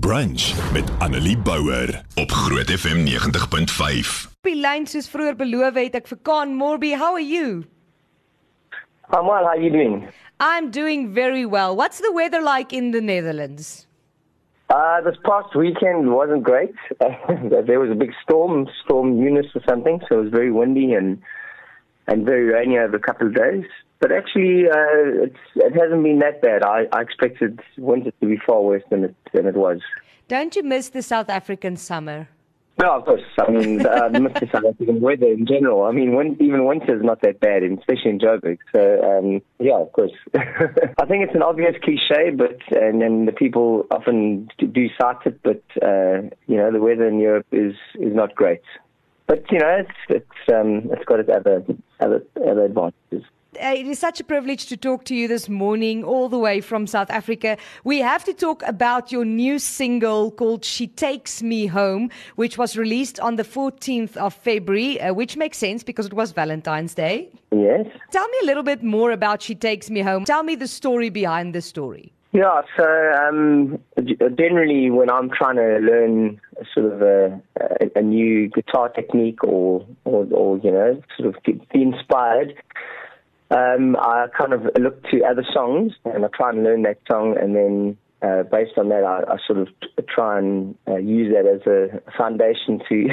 Brunch met Annelie Bouwer op Groot FM 90.5. Die lyn soos vroeër beloof het ek vir Kaan Morby. How are you? I'm well. How are you doing? I'm doing very well. What's the weather like in the Netherlands? Uh, this past weekend wasn't great. there was a big storm, Storm Eunice or something, so it was very windy and and very rainy over a couple of days. But actually, uh, it's, it hasn't been that bad. I, I expected winter to be far worse than it than it was. Don't you miss the South African summer? No, of course. I mean, uh, miss the South African weather in general. I mean, when, even winter is not that bad, especially in Joburg. So, um, yeah, of course. I think it's an obvious cliche, but and then the people often do cite it. But uh, you know, the weather in Europe is is not great. But you know, it's it's um, it's got its other other other advantages. Uh, it is such a privilege to talk to you this morning, all the way from South Africa. We have to talk about your new single called She Takes Me Home, which was released on the 14th of February, uh, which makes sense because it was Valentine's Day. Yes. Tell me a little bit more about She Takes Me Home. Tell me the story behind the story. Yeah, so um, generally when I'm trying to learn sort of a, a, a new guitar technique or, or, or, you know, sort of be inspired, um, I kind of look to other songs and I try and learn that song, and then uh, based on that, I, I sort of try and uh, use that as a foundation to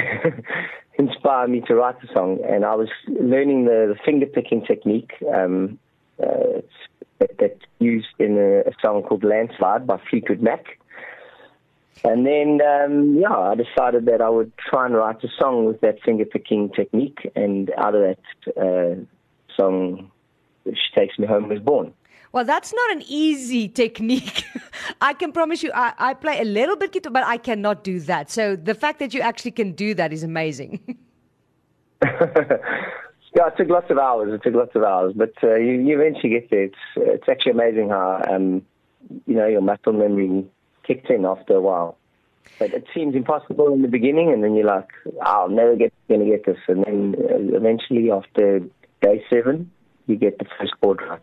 inspire me to write the song. And I was learning the, the finger picking technique um, uh, that, that's used in a, a song called Landslide by Fleetwood Mac. And then, um, yeah, I decided that I would try and write a song with that finger picking technique, and out of that uh, song, she takes me home was born. Well, that's not an easy technique. I can promise you, I, I, play a little bit guitar, but I cannot do that. So the fact that you actually can do that is amazing. yeah, it took lots of hours. It took lots of hours, but uh, you, you eventually get there. It's it's actually amazing how um, you know your muscle memory kicks in after a while. But it seems impossible in the beginning, and then you're like, "I'll never get going to get this," and then uh, eventually, after day seven, you get the first chord right.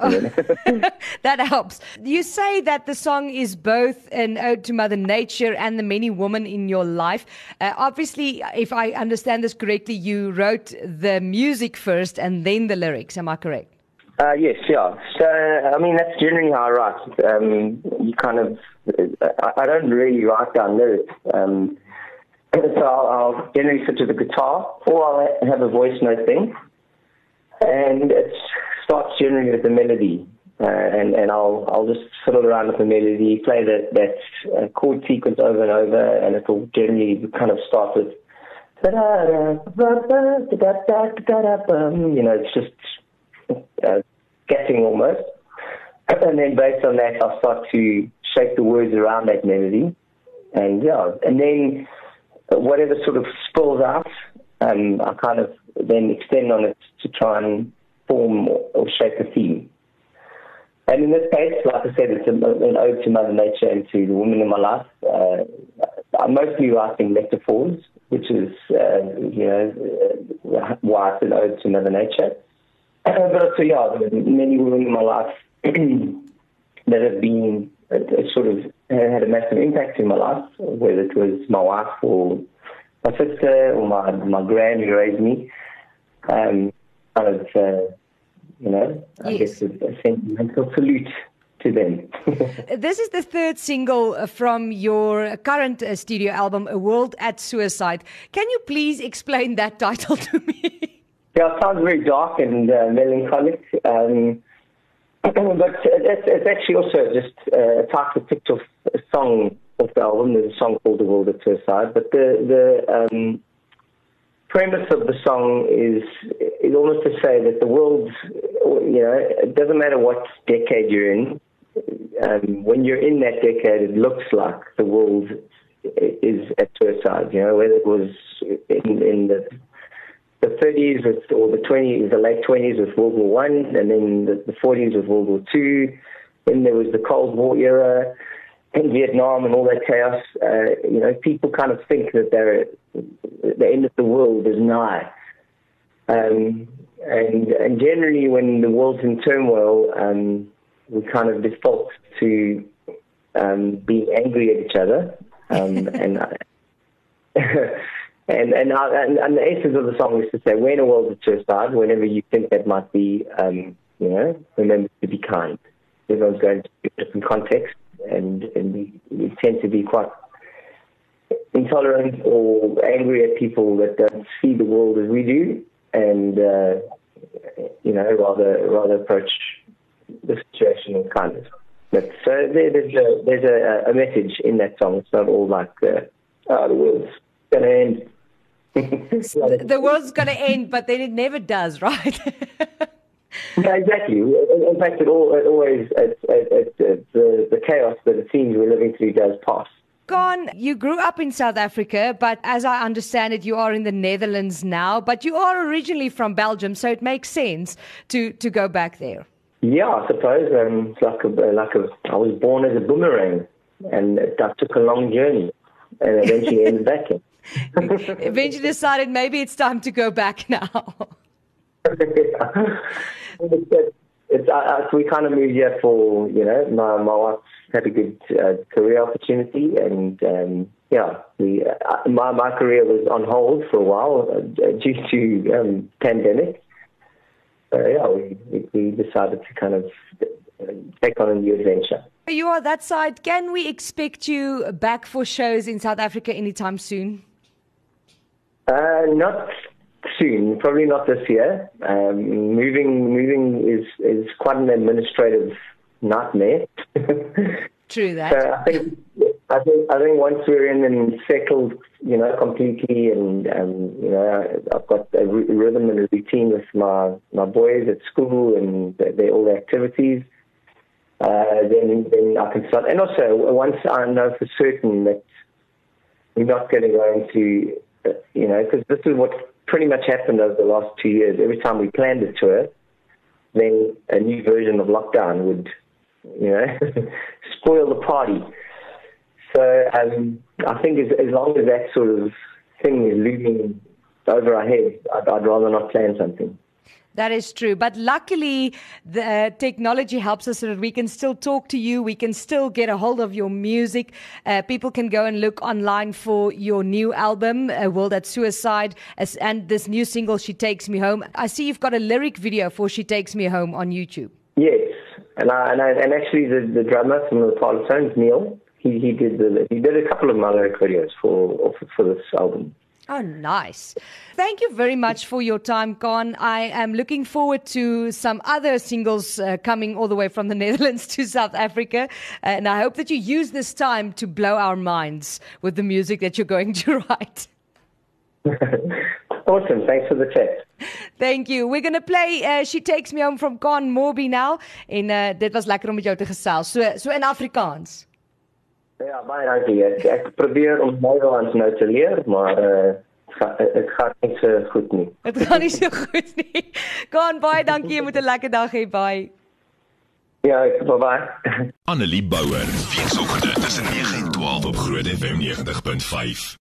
that helps. You say that the song is both an ode to Mother Nature and the many women in your life. Uh, obviously, if I understand this correctly, you wrote the music first and then the lyrics. Am I correct? Uh, yes, yeah. So, I mean, that's generally how I write. Um, you kind of, I, I don't really write down lyrics. Um, so I'll, I'll generally sit to the guitar or I'll have a voice note thing and it starts generally with the melody. Uh, and and I'll I'll just fiddle around with the melody, play that that uh, chord sequence over and over, and it'll generally kind of start with, you know, it's just uh, getting almost, and then based on that, I'll start to shape the words around that melody, and yeah, and then whatever sort of spills out, um, I kind of then extend on it to try and form or shape a theme. And in this case, like I said, it's an ode to Mother Nature and to the women in my life. Uh, I'm mostly writing metaphors, which is, uh, you know, why it's an ode to Mother Nature. Uh, but also, yeah, many women in my life that have been uh, sort of had a massive impact in my life, whether it was my wife or my sister or my my grand who raised me. Um, kind of, uh, you know, I Yes. guess a, a sentimental salute to them. This is the third single uh, from your current uh, studio album, A World at Suicide. Can you please explain that title to me? yeah, it sounds very dark and uh, melancholic. Um, but it's, it's actually also just uh, a title picked off a song off the album. There's a song called The World at Suicide. But the, the um, premise of the song is is almost to say that the world, you know, it doesn't matter what decade you're in. Um, when you're in that decade, it looks like the world is at suicide. You know, whether it was in in the the 30s with, or the 20s, the late 20s with World War One, and then the, the 40s with World War Two. Then there was the Cold War era in Vietnam and all that chaos. Uh, you know, people kind of think that they're the end of the world is nigh. Um, and, and generally, when the world's in turmoil, um, we kind of default to um, being angry at each other, um, and, and and and and the essence of the song is to say, when a world is start, whenever you think that might be, um, you know, remember to be kind. Everyone's going to a different context, and and we, we tend to be quite intolerant or angry at people that don't see the world as we do, and uh, you know, rather rather approach the situation with kindness. But so there, there's a there's a, a message in that song. It's not all like uh, oh, the world's gonna end. the world's gonna end, but then it never does, right? yeah, exactly. In fact, it, all, it always it, it, the the chaos that it seems we're living through does pass. Kahn, you grew up in South Africa, but as I understand it, you are in the Netherlands now. But you are originally from Belgium, so it makes sense to to go back there. Yeah, I suppose. Um, like a, like a, I was born as a boomerang, and that took a long journey, and eventually ended back in. eventually decided maybe it's time to go back now. it's, it's, uh, we kind of moved here for you know my my wife had a good uh, career opportunity, and um, yeah, we uh, my my career was on hold for a while uh, due to um, pandemic. So yeah, we, we decided to kind of uh, take on a new adventure. You are that side. Can we expect you back for shows in South Africa anytime soon? Uh, not soon, probably not this year. Um, moving moving is is quite an administrative nightmare. True that. So I think I think I think once we're in and settled, you know, completely, and um, you know, I've got a rhythm and a routine with my my boys at school and their all the activities. Uh, then then I can start. And also, once I know for certain that we're not going to go into, uh, you know, because this is what pretty much happened over the last two years. Every time we planned a tour, then a new version of lockdown would you know, spoil the party. So um, I think as, as long as that sort of thing is looming over our heads, I'd, I'd rather not plan something. That is true. But luckily, the uh, technology helps us so that we can still talk to you. We can still get a hold of your music. Uh, people can go and look online for your new album, uh, World at Suicide, as, and this new single, She Takes Me Home. I see you've got a lyric video for She Takes Me Home on YouTube. Yes. And I, and I, and actually the, the drummer from the Parlotones, Neil, he, he did the, he did a couple of my lyric videos for, for this album. Oh, nice. Thank you very much for your time, Gon. I am looking forward to some other singles uh, coming all the way from the Netherlands to South Africa. And I hope that you use this time to blow our minds with the music that you're going to write. awesome. Thanks for the chat. Thank you. We're going to play uh, She Takes Me Home from Con Morby now. En uh, dit was lekker om met jou te gesels. So so in Afrikaans. Ja, baie dankie. Ek, ek probeer om Nederlands nou te leer, maar uh dit gaan nie so goed nie. Dit gaan nie so goed nie. Gaan baie dankie. Jy moet 'n lekker dag hê. Bye. Ja, ek bye bye. Annelie Bouwer. Weekoggend tussen 9 en 12 op Groot FM 90.5.